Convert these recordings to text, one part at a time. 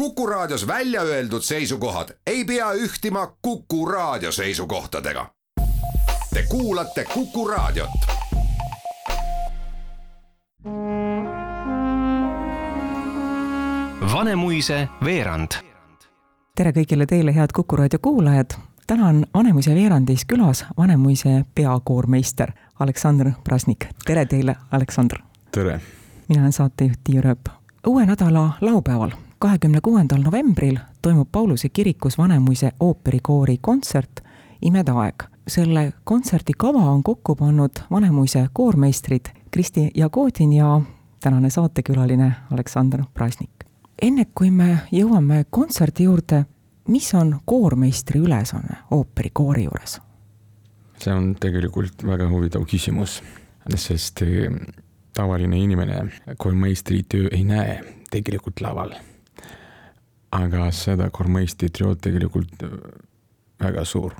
Kuku Raadios välja öeldud seisukohad ei pea ühtima Kuku Raadio seisukohtadega. Te kuulate Kuku Raadiot. Vanemuise veerand. tere kõigile teile, head Kuku raadio kuulajad. täna on Vanemuise veerandis külas Vanemuise peakoormeister Aleksandr Prasnik. tere teile, Aleksandr. tere. mina olen saatejuht Tiia Rööp. uue nädala laupäeval, kahekümne kuuendal novembril toimub Pauluse kirikus Vanemuise ooperikoori kontsert Imede aeg. selle kontserdi kava on kokku pannud Vanemuise koormeistrid Kristi Jagodin ja tänane saatekülaline Aleksandr Prasnik enne kui me jõuame kontserdi juurde, mis on koormeistri ülesanne ooperikoori juures? see on tegelikult väga huvitav küsimus, sest tavaline inimene koormeistri töö ei näe tegelikult laval. Aga seda koormeistri tööd tegelikult eh, väga suur,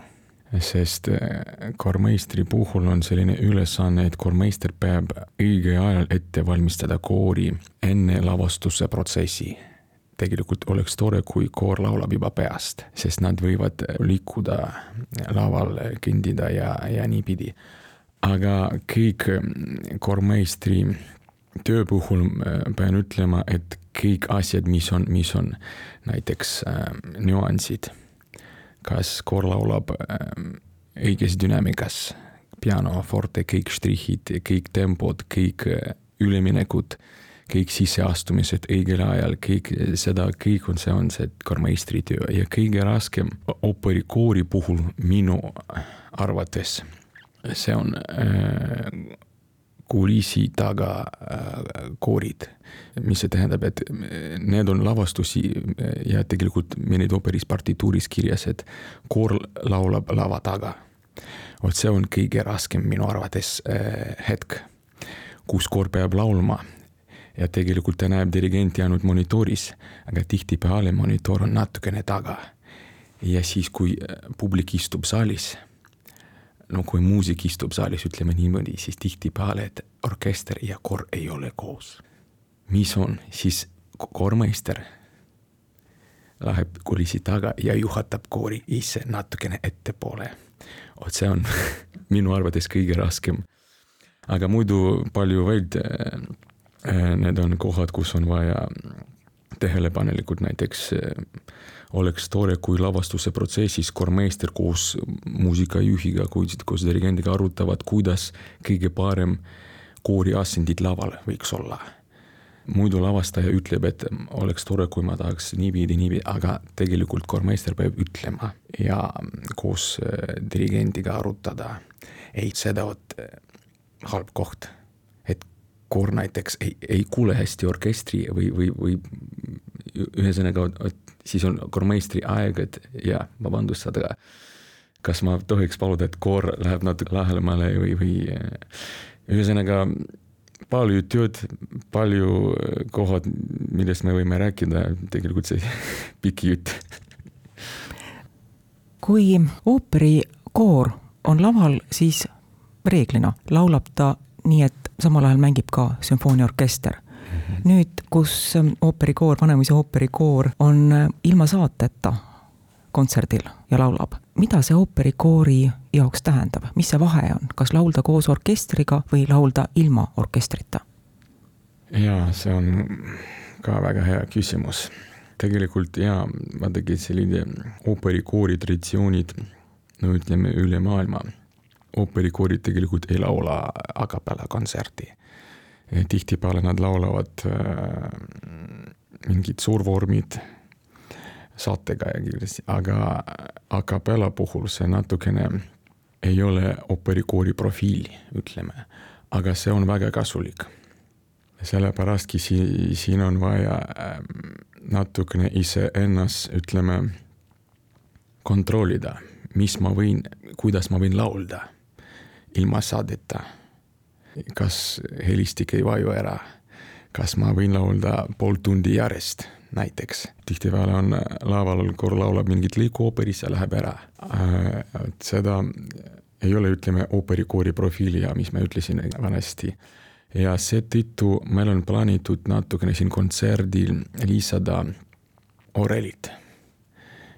sest eh, koormeistri puhul on selline ülesanne, et koormeister peab õigel ajal ette valmistada koori enne lavastuse protsessi tegelikult oleks tore, kui koor laulab juba peast, sest nad võivad liikuda laval, kõndida ja, ja niipidi. aga kõik koormeistri töö puhul pean ütlema, et kõik asjad, mis on, mis on näiteks äh, nüansid, kas koor laulab äh, õiges dünaamikas, piano, forte, kõik štrihhid, kõik tempod, kõik üleminekud kõik sisseastumised õigel ajal, kõik seda, kõik on, see on see kormeistri töö ja kõige raskem ooperikoori puhul minu arvates see on äh, kulissi taga äh, koorid. mis see tähendab, et need on lavastusi ja tegelikult meil neid ooperis partituuris kirjas, et koor laulab lava taga. vot see on kõige raskem minu arvates äh, hetk, kus koor peab laulma ja tegelikult ta näeb dirigenti ainult monitooris, aga tihtipeale monitoor on natukene taga. ja siis, kui äh, publik istub saalis, no kui muusik istub saalis, ütleme niimoodi, siis tihtipeale, et orkester ja koor ei ole koos. mis on, siis koormeister läheb kulissi taga ja juhatab koori ise natukene ettepoole. vot see on minu arvates kõige raskem. aga muidu palju veel äh, Äh, need on kohad, kus on vaja tähelepanelikult näiteks äh, oleks tore, kui lavastuse protsessis kormeister koos muusikajuhiga, koos dirigendiga arutavad, kuidas kõige parem koori asendid laval võiks olla. muidu lavastaja ütleb, et oleks tore, kui ma tahaks niipidi, niipidi, aga tegelikult kormeister peab ütlema ja koos äh, dirigendiga arutada. ei, seda vot halb koht koor näiteks ei, ei kuule hästi orkestri või, või, või ühesõnaga, siis on koormeistri aeg, et ja vabandust, aga kas ma tohiks paluda, et koor läheb natuke lähemale või, või ühesõnaga palju tööd, palju kohad, millest me võime rääkida, tegelikult see pikk jutt. kui ooperikoor on laval, siis reeglina laulab ta nii et samal ajal mängib ka sümfooniaorkester. -hmm. nüüd, kus ähm, ooperikoor, Vanemuise ooperikoor on äh, ilma saateta kontserdil ja laulab, mida see ooperikoori jaoks tähendab, mis see vahe on, kas laulda koos orkestriga või laulda ilma orkestrita? jaa, see on ka väga hea küsimus. tegelikult jaa, vaadake, selline ooperikoori traditsioonid, no ütleme üle maailma ooperikoorid tegelikult ei laula a capella kontserti. tihtipeale nad laulavad äh, mingid suurvormid saatega kindlasti, aga a capella puhul see natukene ei ole ooperikoori profiili, ütleme, aga see on väga kasulik. sellepärastki si-, siin on vaja äh, natukene iseennast, ütleme, kontrollida, mis ma võin, kuidas ma võin laulda ilma saadeta. kas helistik ei vaju ära, kas ma võin laulda pool tundi järjest näiteks. tihtipeale on laval, koor laulab mingit lõiku ooperis ja läheb ära. Äh, seda ei ole, ütleme, ooperikoori profiili ja mis ma ütlesin vanasti. ja seetõttu meil on plaanitud natukene siin kontserdil lisada orelit.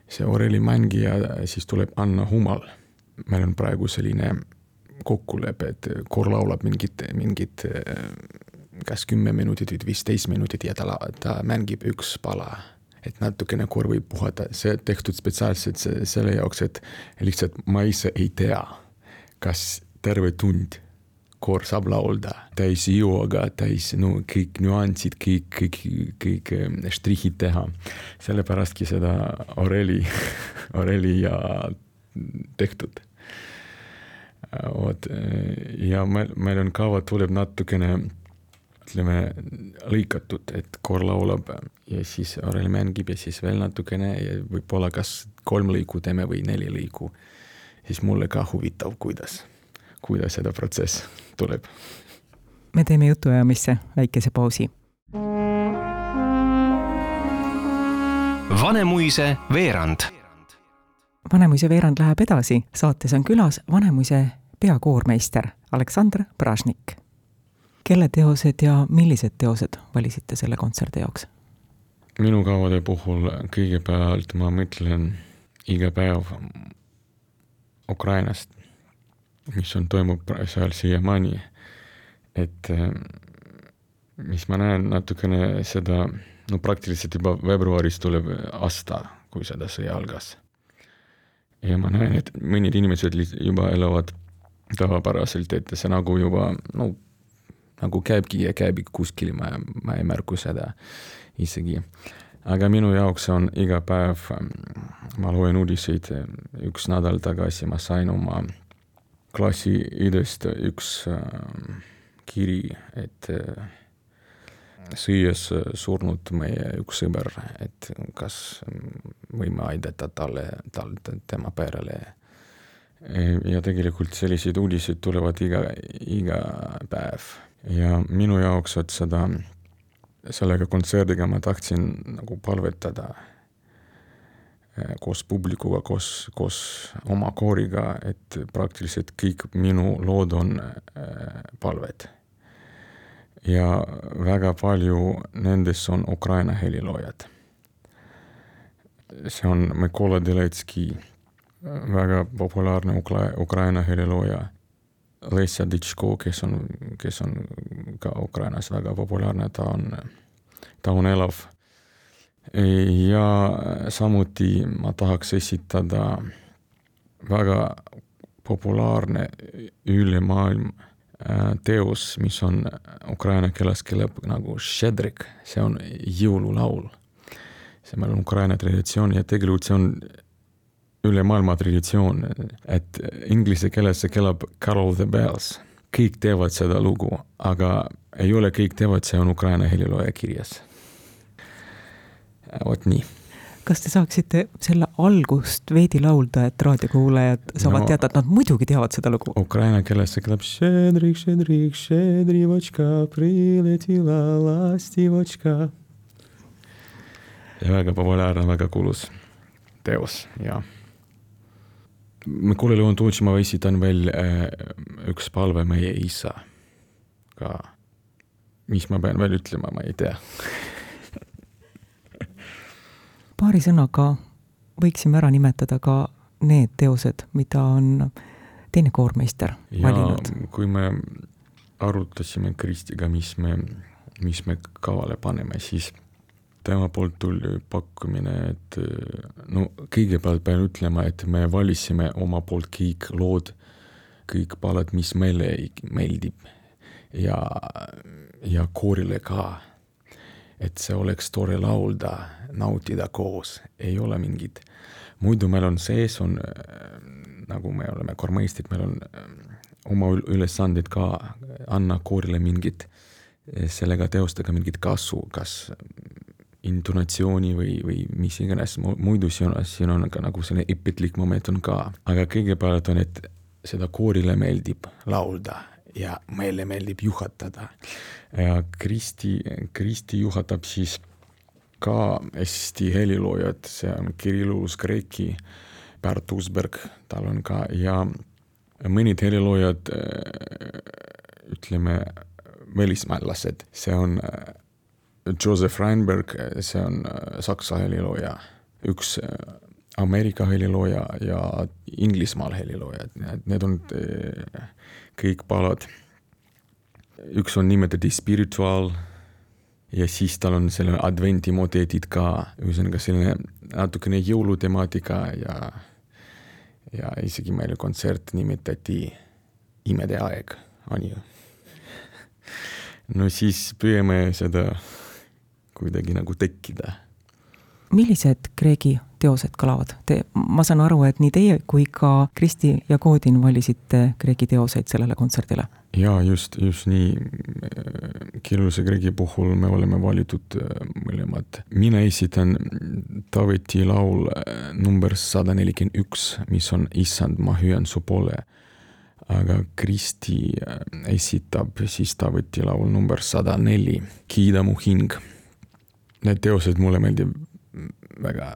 see orelimängija siis tuleb Anna Humal. meil on praegu selline kokkulepe, et koor laulab mingit, mingit kas kümme minutit või viisteist minutit ja ta, ta mängib üks pala. et natukene koor võib puhata, see tehtud spetsiaalselt selle jaoks, et lihtsalt ma ise ei tea, kas terve tund koor saab laulda täis jõuga, täis no kõik nüansid, kõik, kõik, kõik štrihid teha. sellepärastki seda Aureli, Aureli ja tehtud. Vot ja meil, meil on kava tuleb natukene ütleme lõikatud, et koor laulab ja siis Aurel mängib ja siis veel natukene ja võib-olla kas kolm lõiku teeme või neli lõiku. siis mulle ka huvitav, kuidas, kuidas seda protsess tuleb. me teeme jutuajamisse väikese pausi. Vanemuise veerand. Vanemuise veerand läheb edasi, saates on külas Vanemuise peakoormeister Aleksandr Pražnik. kelle teosed ja millised teosed valisite selle kontserdi jaoks? minu kavade puhul kõigepealt ma mõtlen iga päev Ukrainast mis on, toimub seal siiamaani. et äh, mis ma näen natukene seda, no praktiliselt juba veebruaris tuleb aasta, kui seda sõja algas. ja ma näen, et mõned inimesed juba elavad tavapäraselt, et see nagu juba no nagu käibki ja käib kuskil, ma, ma ei märku seda isegi. aga minu jaoks on iga päev, ma loen uudiseid, üks nädal tagasi ma sain oma klassi idest üks äh, kiri, et äh, sõies surnud meie üks sõber, et kas võime aidata talle, tal, tema perele. Ja tegelikult selliseid uudiseid tulevad iga, iga päev ja minu jaoks, et seda, sellega kontserdiga ma tahtsin nagu palvetada Eh, koos publikuga, koos, koos oma kooriga, et praktiliselt kõik minu lood on äh, palved. ja väga palju nendest on Ukraina heliloojad. see on Mikola Deletski, väga populaarne Ukra-, Ukraina helilooja. Lesja Ditško, kes on, kes on ka Ukrainas väga populaarne, ta on, ta on elav ja samuti ma tahaks esitada väga populaarne üle maailm äh, teos, mis on ukraina keeles kõlab nagu šedrik, see on jõululaul. see meil on Ukraina traditsioon ja tegelikult see on üle maailma traditsioon, et inglise keeles see kõlab Carol the Bells. kõik teavad seda lugu, aga ei ole kõik teavad, see on Ukraina helilooja kirjas vot nii kas te saaksite selle algust veidi laulda, et raadiokuulajad saavad no, teada, et nad muidugi teavad seda lugu? Ukraina keeles see kõlab väga populaarne, väga kuulus teos ja. Mikule Leontovitš ma esitan veel äh, üks palve meie isa ka. mis ma pean veel ütlema, ma ei tea paari sõnaga võiksime ära nimetada ka need teosed, mida on teine koormeister ja valinud. kui me arutasime Kristiga, mis me, mis me kavale paneme, siis tema poolt tuli pakkumine, et no kõigepealt pean ütlema, et me valisime oma poolt kõik lood, kõik palad, mis meile meeldib ja, ja koorile ka. Et see oleks tore laulda, nautida koos, ei ole mingit, muidu meil on sees, on äh, nagu me oleme kormeistrid, meil on äh, oma ülesanded ka anna koorile mingit, sellega teostada mingit kasu, kas intonatsiooni või, või mis iganes, muidu siin on, siin on ka nagu selline õpetlik moment on ka, aga kõigepealt on, et seda koorile meeldib laulda ja meile meeldib juhatada. ja Kristi, Kristi juhatab siis ka Eesti heliloojad, see on Kirillus Kreeki, Pärt Uusberg, tal on ka ja mõned heliloojad, ütleme, välismaalased, see on Joseph Reinberg, see on äh, saksa helilooja, üks äh, Ameerika helilooja ja Inglismaal helilooja, et need on äh, kõik palad. üks on nimetati Spiritual ja siis tal on selline adventimoteedid ka, ühesõnaga selline natukene jõulutemaatika ja, ja isegi meil kontsert nimetati Imede aeg, on ju. no siis püüame seda kuidagi nagu tekkida. millised Kreegi teosed kõlavad? Te, ma saan aru, et nii teie kui ka Kristi ja Koodin valisite Kreegi teoseid sellele kontserdile? jaa, just, just nii. Kirjuse Kreegi puhul me oleme valitud mõlemad. mina esitan Taaveti laul number sada nelikümmend üks, mis on Issand, ma hüüan su poole aga Kristi esitab siis Taaveti laul number sada neli, Kiida mu hing need teosed mulle meeldib väga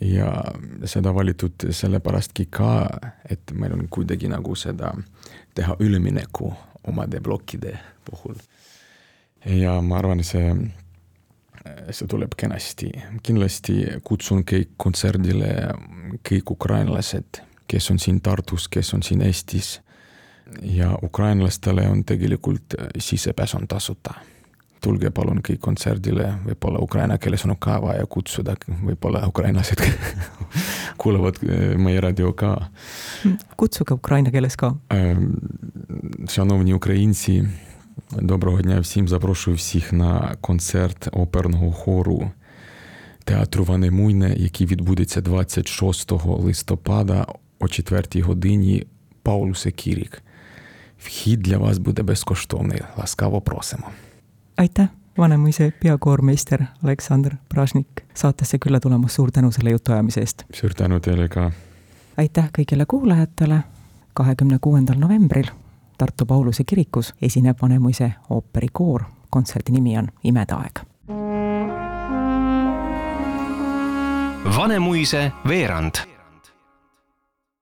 ja seda valitud sellepärastki ka, et meil on kuidagi nagu seda teha ülemineku omade plokkide puhul. ja ma arvan, see, see tuleb kenasti. kindlasti kutsun kõik kontserdile kõik ukrainlased, kes on siin Tartus, kes on siin Eestis. ja ukrainlastele on tegelikult sisepääs on tasuta tulge palun kõik kontserdile, võib-olla ukraina keeles on ka vaja kutsuda, võib-olla ukrainlased kuulavad meie raadio ka. kutsuge ukraina keeles ka. Шановні українці, доброго дня всім. Запрошую всіх на концерт оперного хору театру Ванемуйне, який відбудеться 26 листопада о 4 годині Паулусе Кірік. Вхід для вас буде безкоштовний. Ласкаво просимо aitäh, Vanemuise peakoormeister Aleksandr Pražnik saatesse külla tulemast, suur tänu selle jutuajamise eest! suur tänu teile ka! aitäh kõigile kuulajatele, kahekümne kuuendal novembril Tartu Pauluse kirikus esineb Vanemuise ooperikoor, kontserdi nimi on Imede aeg. Vanemuise veerand